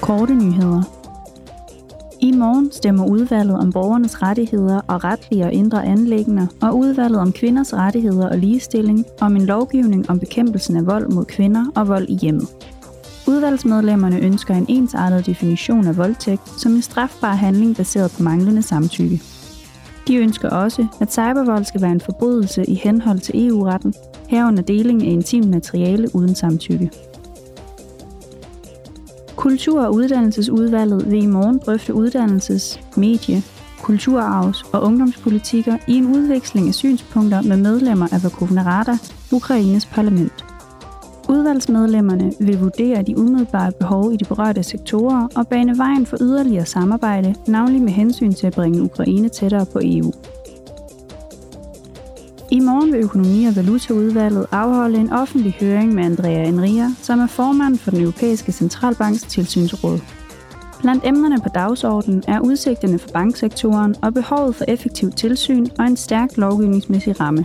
Korte nyheder. I morgen stemmer udvalget om borgernes rettigheder og retlige og indre anlæggende, og udvalget om kvinders rettigheder og ligestilling, om en lovgivning om bekæmpelsen af vold mod kvinder og vold i hjemmet. Udvalgsmedlemmerne ønsker en ensartet definition af voldtægt som en strafbar handling baseret på manglende samtykke. De ønsker også, at cybervold skal være en forbrydelse i henhold til EU-retten, herunder deling af intimt materiale uden samtykke. Kultur- og uddannelsesudvalget vil i morgen drøfte uddannelses-, medie-, kulturarvs- og ungdomspolitikker i en udveksling af synspunkter med medlemmer af Verkhovna Rada, Ukraines parlament. Udvalgsmedlemmerne vil vurdere de umiddelbare behov i de berørte sektorer og bane vejen for yderligere samarbejde, navnlig med hensyn til at bringe Ukraine tættere på EU. I morgen vil Økonomi- og Valutaudvalget afholde en offentlig høring med Andrea Enria, som er formand for den europæiske centralbanks tilsynsråd. Blandt emnerne på dagsordenen er udsigterne for banksektoren og behovet for effektiv tilsyn og en stærk lovgivningsmæssig ramme.